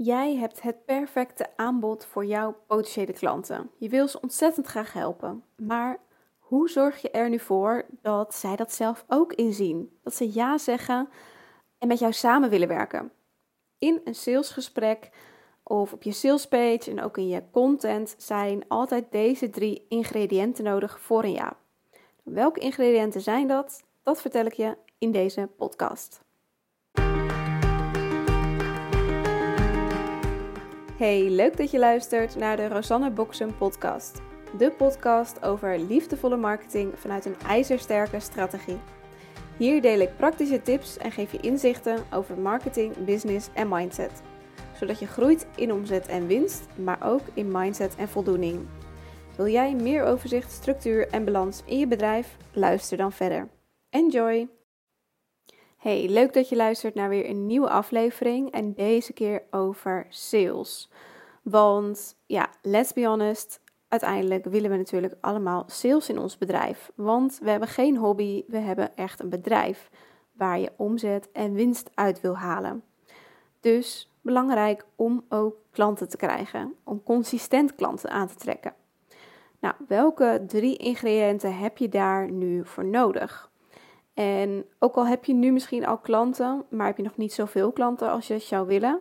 Jij hebt het perfecte aanbod voor jouw potentiële klanten. Je wil ze ontzettend graag helpen. Maar hoe zorg je er nu voor dat zij dat zelf ook inzien? Dat ze ja zeggen en met jou samen willen werken? In een salesgesprek of op je salespage en ook in je content zijn altijd deze drie ingrediënten nodig voor een ja. Welke ingrediënten zijn dat? Dat vertel ik je in deze podcast. Hey, leuk dat je luistert naar de Rosanne Boksen podcast. De podcast over liefdevolle marketing vanuit een ijzersterke strategie. Hier deel ik praktische tips en geef je inzichten over marketing, business en mindset. Zodat je groeit in omzet en winst, maar ook in mindset en voldoening. Wil jij meer overzicht, structuur en balans in je bedrijf? Luister dan verder. Enjoy! Hey, leuk dat je luistert naar weer een nieuwe aflevering en deze keer over sales. Want ja, let's be honest, uiteindelijk willen we natuurlijk allemaal sales in ons bedrijf. Want we hebben geen hobby, we hebben echt een bedrijf waar je omzet en winst uit wil halen. Dus belangrijk om ook klanten te krijgen, om consistent klanten aan te trekken. Nou, welke drie ingrediënten heb je daar nu voor nodig? En ook al heb je nu misschien al klanten, maar heb je nog niet zoveel klanten als je het zou willen,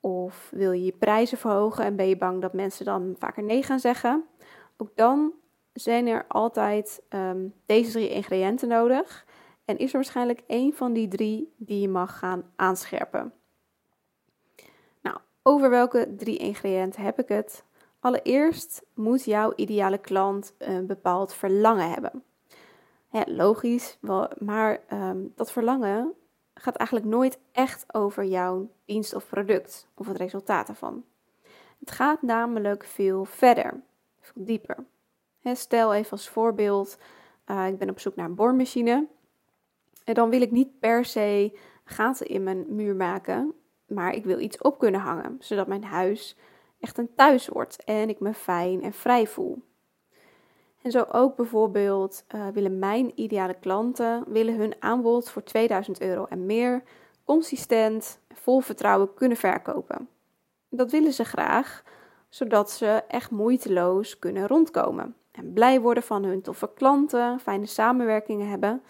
of wil je je prijzen verhogen en ben je bang dat mensen dan vaker nee gaan zeggen, ook dan zijn er altijd ehm, deze drie ingrediënten nodig. En is er waarschijnlijk één van die drie die je mag gaan aanscherpen. Nou, over welke drie ingrediënten heb ik het? Allereerst moet jouw ideale klant een bepaald verlangen hebben. Logisch, maar ehm, dat verlangen gaat eigenlijk nooit echt over jouw dienst of product of het resultaat ervan. Het gaat namelijk veel verder, veel dieper. stel even als voorbeeld, uh, ik ben op zoek naar een boormachine. En dan wil ik niet per se gaten in mijn muur maken, maar ik wil iets op kunnen hangen, zodat mijn huis echt een thuis wordt en ik me fijn en vrij voel. En zo ook bijvoorbeeld uh, willen mijn ideale klanten willen hun aanbod voor 2000 euro en meer consistent, vol vertrouwen kunnen verkopen. Dat willen ze graag, zodat ze echt moeiteloos kunnen rondkomen en blij worden van hun toffe klanten, fijne samenwerkingen hebben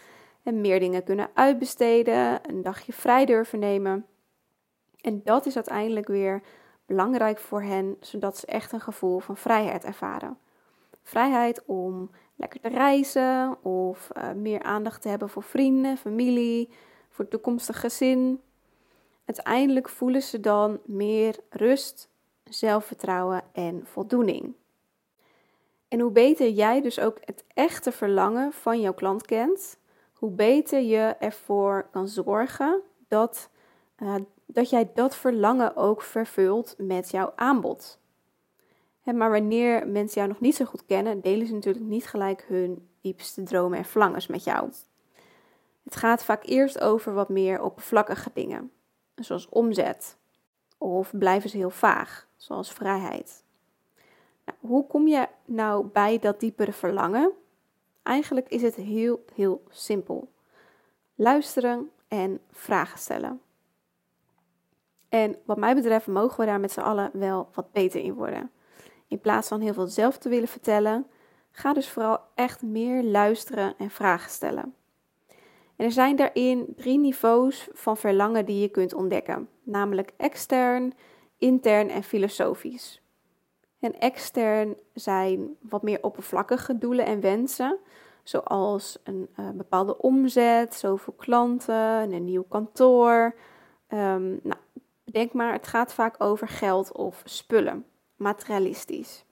en meer dingen kunnen uitbesteden, een dagje vrij durven nemen. En dat is uiteindelijk weer belangrijk voor hen, zodat ze echt een gevoel van vrijheid ervaren. Vrijheid om lekker te reizen of uh, meer aandacht te hebben voor vrienden, familie, voor toekomstig gezin. Uiteindelijk voelen ze dan meer rust, zelfvertrouwen en voldoening. En hoe beter jij dus ook het echte verlangen van jouw klant kent, hoe beter je ervoor kan zorgen dat, uh, dat jij dat verlangen ook vervult met jouw aanbod maar wanneer mensen jou nog niet zo goed kennen, delen ze natuurlijk niet gelijk hun diepste dromen en verlangens met jou. Het gaat vaak eerst over wat meer oppervlakkige dingen, zoals omzet. Of blijven ze heel vaag, zoals vrijheid. Nou, hoe kom je nou bij dat diepere verlangen? Eigenlijk is het heel, heel simpel. Luisteren en vragen stellen. En wat mij betreft mogen we daar met z'n allen wel wat beter in worden. In plaats van heel veel zelf te willen vertellen, ga dus vooral echt meer luisteren en vragen stellen. En er zijn daarin drie niveaus van verlangen die je kunt ontdekken, namelijk extern, intern en filosofisch. En extern zijn wat meer oppervlakkige doelen en wensen, zoals een uh, bepaalde omzet, zoveel klanten, een nieuw kantoor. Um, nou, denk maar, het gaat vaak over geld of spullen materialistisch.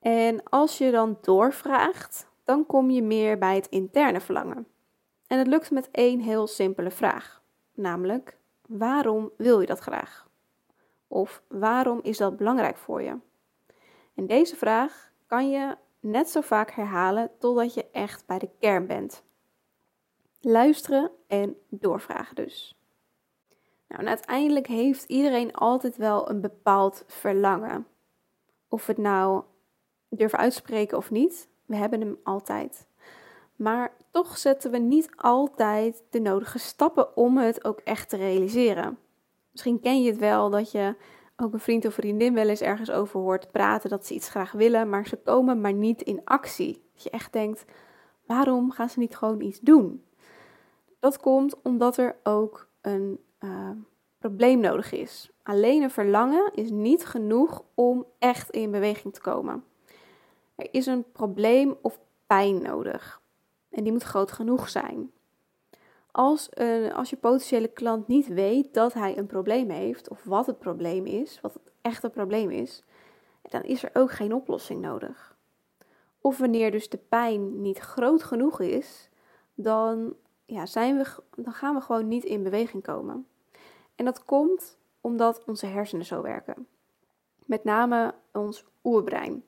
En als je dan doorvraagt, dan kom je meer bij het interne verlangen. En het lukt met één heel simpele vraag, namelijk waarom wil je dat graag? Of waarom is dat belangrijk voor je? En deze vraag kan je net zo vaak herhalen totdat je echt bij de kern bent. Luisteren en doorvragen dus. Nou, uiteindelijk heeft iedereen altijd wel een bepaald verlangen. Of het nou durven uitspreken of niet, we hebben hem altijd. Maar toch zetten we niet altijd de nodige stappen om het ook echt te realiseren. Misschien ken je het wel dat je ook een vriend of vriendin wel eens ergens over hoort praten dat ze iets graag willen, maar ze komen maar niet in actie. Dat je echt denkt, waarom gaan ze niet gewoon iets doen? Dat komt omdat er ook een uh, probleem nodig is. Alleen een verlangen is niet genoeg om echt in beweging te komen. Er is een probleem of pijn nodig. En die moet groot genoeg zijn. Als, uh, als je potentiële klant niet weet dat hij een probleem heeft, of wat het probleem is, wat het echte probleem is, dan is er ook geen oplossing nodig. Of wanneer dus de pijn niet groot genoeg is, dan, ja, zijn we, dan gaan we gewoon niet in beweging komen. En dat komt omdat onze hersenen zo werken. Met name ons oerbrein.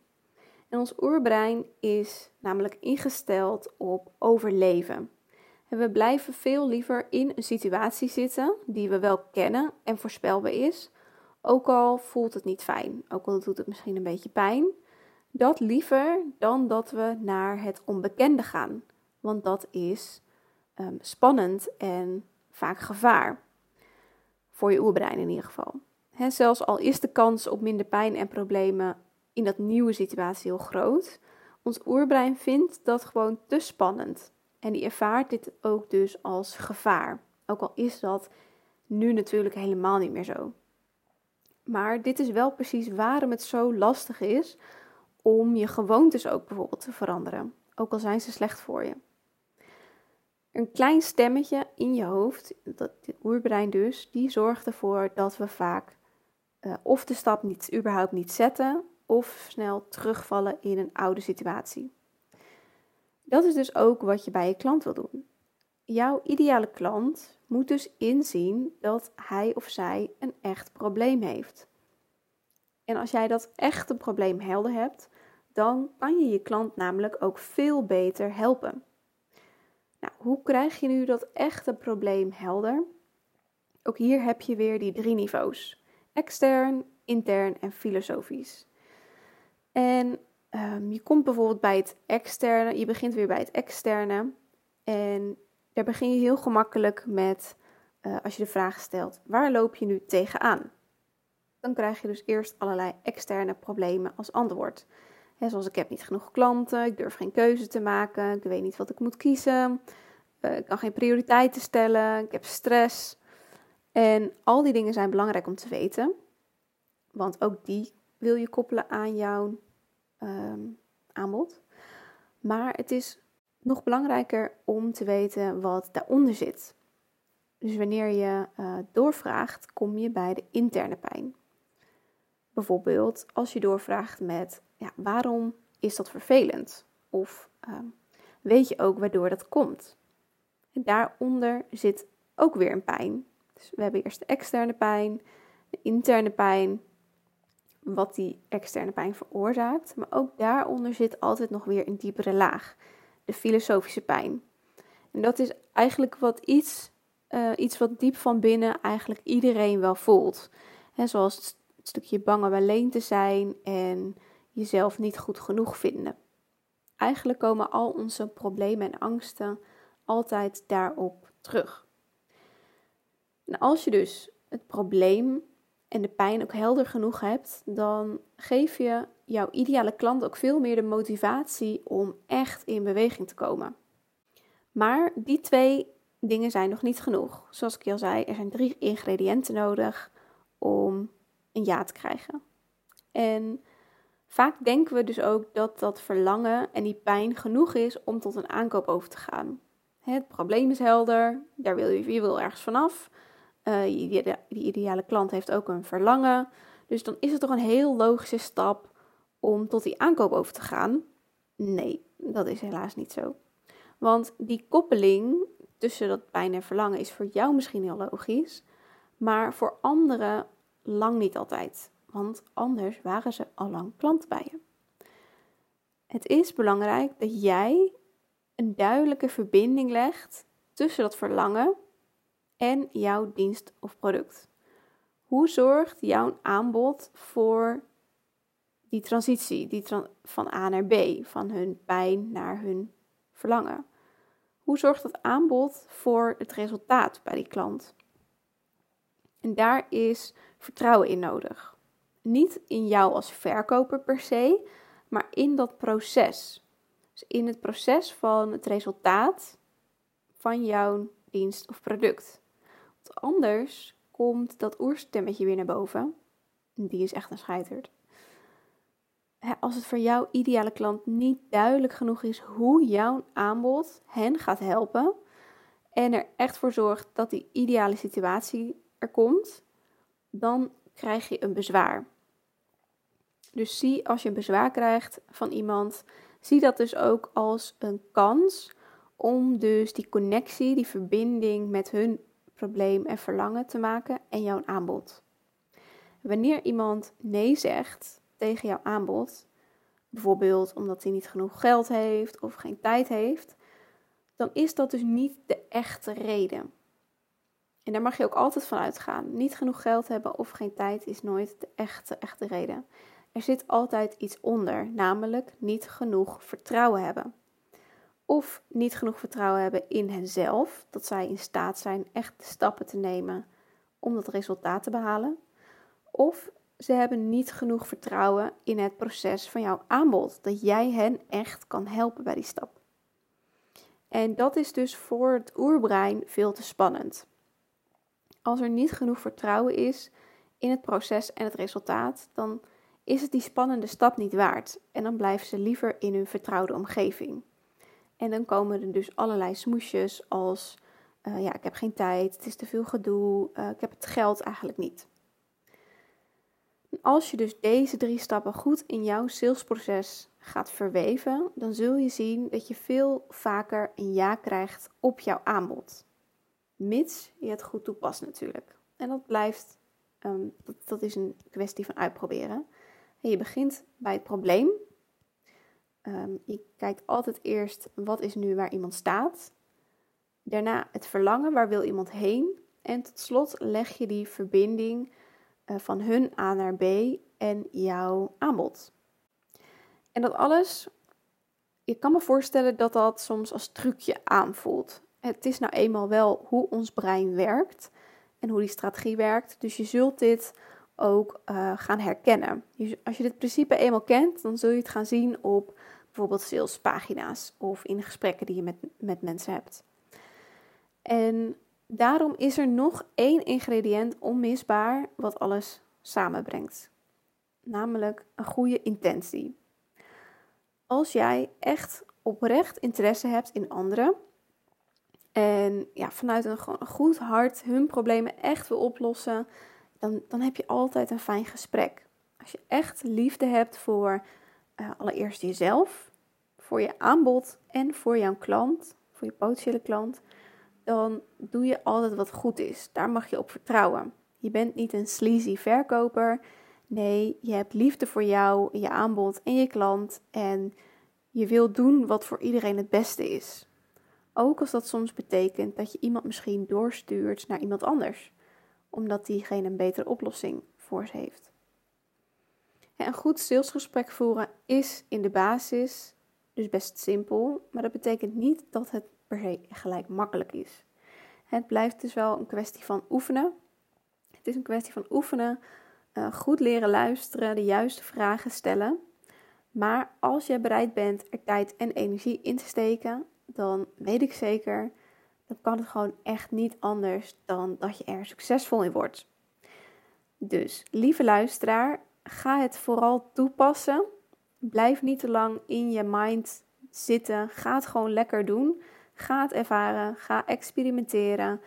En ons oerbrein is namelijk ingesteld op overleven. En we blijven veel liever in een situatie zitten die we wel kennen en voorspelbaar is, ook al voelt het niet fijn, ook al doet het misschien een beetje pijn. Dat liever dan dat we naar het onbekende gaan, want dat is um, spannend en vaak gevaar. Voor je oerbrein in ieder geval. He, zelfs al is de kans op minder pijn en problemen in dat nieuwe situatie heel groot, ons oerbrein vindt dat gewoon te spannend. En die ervaart dit ook dus als gevaar. Ook al is dat nu natuurlijk helemaal niet meer zo. Maar dit is wel precies waarom het zo lastig is om je gewoontes ook bijvoorbeeld te veranderen. Ook al zijn ze slecht voor je. Een klein stemmetje in je hoofd, dat oerbrein dus, die zorgt ervoor dat we vaak uh, of de stap niet, überhaupt niet zetten, of snel terugvallen in een oude situatie. Dat is dus ook wat je bij je klant wil doen. Jouw ideale klant moet dus inzien dat hij of zij een echt probleem heeft. En als jij dat echte probleem helder hebt, dan kan je je klant namelijk ook veel beter helpen. Nou, hoe krijg je nu dat echte probleem helder? Ook hier heb je weer die drie niveaus: extern, intern en filosofisch. En um, je komt bijvoorbeeld bij het externe, je begint weer bij het externe. En daar begin je heel gemakkelijk met, uh, als je de vraag stelt, waar loop je nu tegenaan? Dan krijg je dus eerst allerlei externe problemen als antwoord. Zoals ik heb niet genoeg klanten, ik durf geen keuze te maken, ik weet niet wat ik moet kiezen, uh, ik kan geen prioriteiten stellen, ik heb stress. En al die dingen zijn belangrijk om te weten, want ook die wil je koppelen aan jouw um, aanbod. Maar het is nog belangrijker om te weten wat daaronder zit. Dus wanneer je uh, doorvraagt, kom je bij de interne pijn. Bijvoorbeeld als je doorvraagt met ja, waarom is dat vervelend? Of uh, weet je ook waardoor dat komt? En daaronder zit ook weer een pijn. Dus we hebben eerst de externe pijn, de interne pijn wat die externe pijn veroorzaakt. Maar ook daaronder zit altijd nog weer een diepere laag, de filosofische pijn. En dat is eigenlijk wat iets, uh, iets wat diep van binnen eigenlijk iedereen wel voelt. He, zoals het stukje bang om alleen te zijn en jezelf niet goed genoeg vinden. Eigenlijk komen al onze problemen en angsten altijd daarop terug. En als je dus het probleem en de pijn ook helder genoeg hebt, dan geef je jouw ideale klant ook veel meer de motivatie om echt in beweging te komen. Maar die twee dingen zijn nog niet genoeg. Zoals ik al zei, er zijn drie ingrediënten nodig om een ja te krijgen. En vaak denken we dus ook dat dat verlangen en die pijn genoeg is om tot een aankoop over te gaan. Het probleem is helder, daar wil je, je wil ergens vanaf. Uh, die, die ideale klant heeft ook een verlangen. Dus dan is het toch een heel logische stap om tot die aankoop over te gaan? Nee, dat is helaas niet zo. Want die koppeling tussen dat pijn en verlangen is voor jou misschien heel logisch, maar voor anderen lang niet altijd. Want anders waren ze al lang klant bij je. Het is belangrijk dat jij een duidelijke verbinding legt tussen dat verlangen en jouw dienst of product. Hoe zorgt jouw aanbod voor die transitie die van A naar B, van hun pijn naar hun verlangen? Hoe zorgt dat aanbod voor het resultaat bij die klant? En daar is vertrouwen in nodig. Niet in jou als verkoper per se, maar in dat proces. Dus in het proces van het resultaat van jouw dienst of product. Want anders komt dat oerstemmetje weer naar boven. Die is echt een scheiterd. Als het voor jouw ideale klant niet duidelijk genoeg is hoe jouw aanbod hen gaat helpen en er echt voor zorgt dat die ideale situatie er komt, dan krijg je een bezwaar. Dus zie als je een bezwaar krijgt van iemand, zie dat dus ook als een kans om dus die connectie, die verbinding met hun probleem en verlangen te maken en jouw aanbod. Wanneer iemand nee zegt tegen jouw aanbod, bijvoorbeeld omdat hij niet genoeg geld heeft of geen tijd heeft, dan is dat dus niet de echte reden. En daar mag je ook altijd van uitgaan. Niet genoeg geld hebben of geen tijd is nooit de echte, echte reden. Er zit altijd iets onder, namelijk niet genoeg vertrouwen hebben. Of niet genoeg vertrouwen hebben in henzelf, dat zij in staat zijn echt de stappen te nemen om dat resultaat te behalen. Of ze hebben niet genoeg vertrouwen in het proces van jouw aanbod, dat jij hen echt kan helpen bij die stap. En dat is dus voor het oerbrein veel te spannend. Als er niet genoeg vertrouwen is in het proces en het resultaat, dan is het die spannende stap niet waard. En dan blijven ze liever in hun vertrouwde omgeving. En dan komen er dus allerlei smoesjes als: uh, ja, ik heb geen tijd, het is te veel gedoe, uh, ik heb het geld eigenlijk niet. als je dus deze drie stappen goed in jouw salesproces gaat verweven, dan zul je zien dat je veel vaker een ja krijgt op jouw aanbod. Mits je het goed toepast natuurlijk. En dat blijft, dat, dat is een kwestie van uitproberen. Je begint bij het probleem. Um, je kijkt altijd eerst wat is nu waar iemand staat. Daarna het verlangen, waar wil iemand heen. En tot slot leg je die verbinding uh, van hun A naar B en jouw aanbod. En dat alles, je kan me voorstellen dat dat soms als trucje aanvoelt. Het is nou eenmaal wel hoe ons brein werkt en hoe die strategie werkt. Dus je zult dit ook uh, gaan herkennen. Als je dit principe eenmaal kent, dan zul je het gaan zien op bijvoorbeeld salespagina's of in gesprekken die je met, met mensen hebt. En daarom is er nog één ingrediënt onmisbaar wat alles samenbrengt. Namelijk een goede intentie. Als jij echt oprecht interesse hebt in anderen en ja, vanuit een, een goed hart hun problemen echt wil oplossen, dan, dan heb je altijd een fijn gesprek. Als je echt liefde hebt voor uh, allereerst jezelf, voor je aanbod en voor jouw klant, voor je potentiële klant, dan doe je altijd wat goed is. Daar mag je op vertrouwen. Je bent niet een sleazy verkoper. Nee, je hebt liefde voor jou, je aanbod en je klant. En je wil doen wat voor iedereen het beste is. Ook als dat soms betekent dat je iemand misschien doorstuurt naar iemand anders, omdat diegene een betere oplossing voor ze heeft. een goed salesgesprek voeren is in de basis dus best simpel, maar dat betekent niet dat het per se gelijk makkelijk is. Het blijft dus wel een kwestie van oefenen. Het is een kwestie van oefenen, uh, goed leren luisteren, de juiste vragen stellen. Maar als je bereid bent er tijd en energie in te steken, dan weet ik zeker, dan kan het gewoon echt niet anders dan dat je er succesvol in wordt. Dus, lieve luisteraar, ga het vooral toepassen. Blijf niet te lang in je mind zitten. Ga het gewoon lekker doen. Ga het ervaren. Ga experimenteren.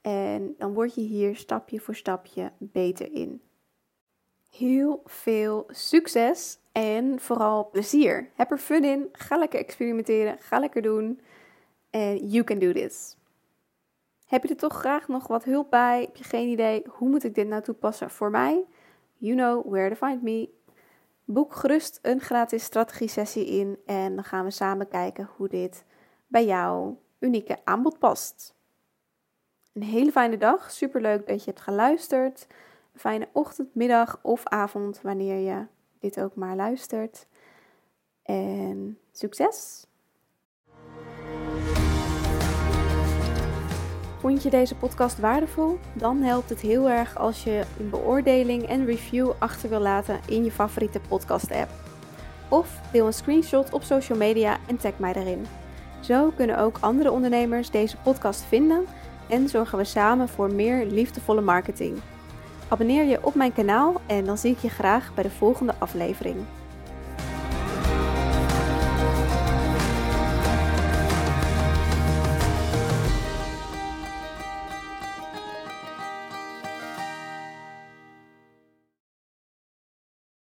En dan word je hier stapje voor stapje beter in. Heel veel succes en vooral plezier. Heb er fun in. Ga lekker experimenteren. Ga lekker doen. En you can do this. Heb je er toch graag nog wat hulp bij? Heb je geen idee hoe moet ik dit nou toepassen voor mij? You know where to find me. Boek gerust een gratis strategie sessie in en dan gaan we samen kijken hoe dit bij jouw unieke aanbod past. Een hele fijne dag. Superleuk dat je hebt geluisterd. Een fijne ochtend, middag of avond wanneer je dit ook maar luistert. En succes! Vond je deze podcast waardevol? Dan helpt het heel erg als je een beoordeling en review achter wil laten in je favoriete podcast-app. Of deel een screenshot op social media en tag mij erin. Zo kunnen ook andere ondernemers deze podcast vinden en zorgen we samen voor meer liefdevolle marketing. Abonneer je op mijn kanaal en dan zie ik je graag bij de volgende aflevering.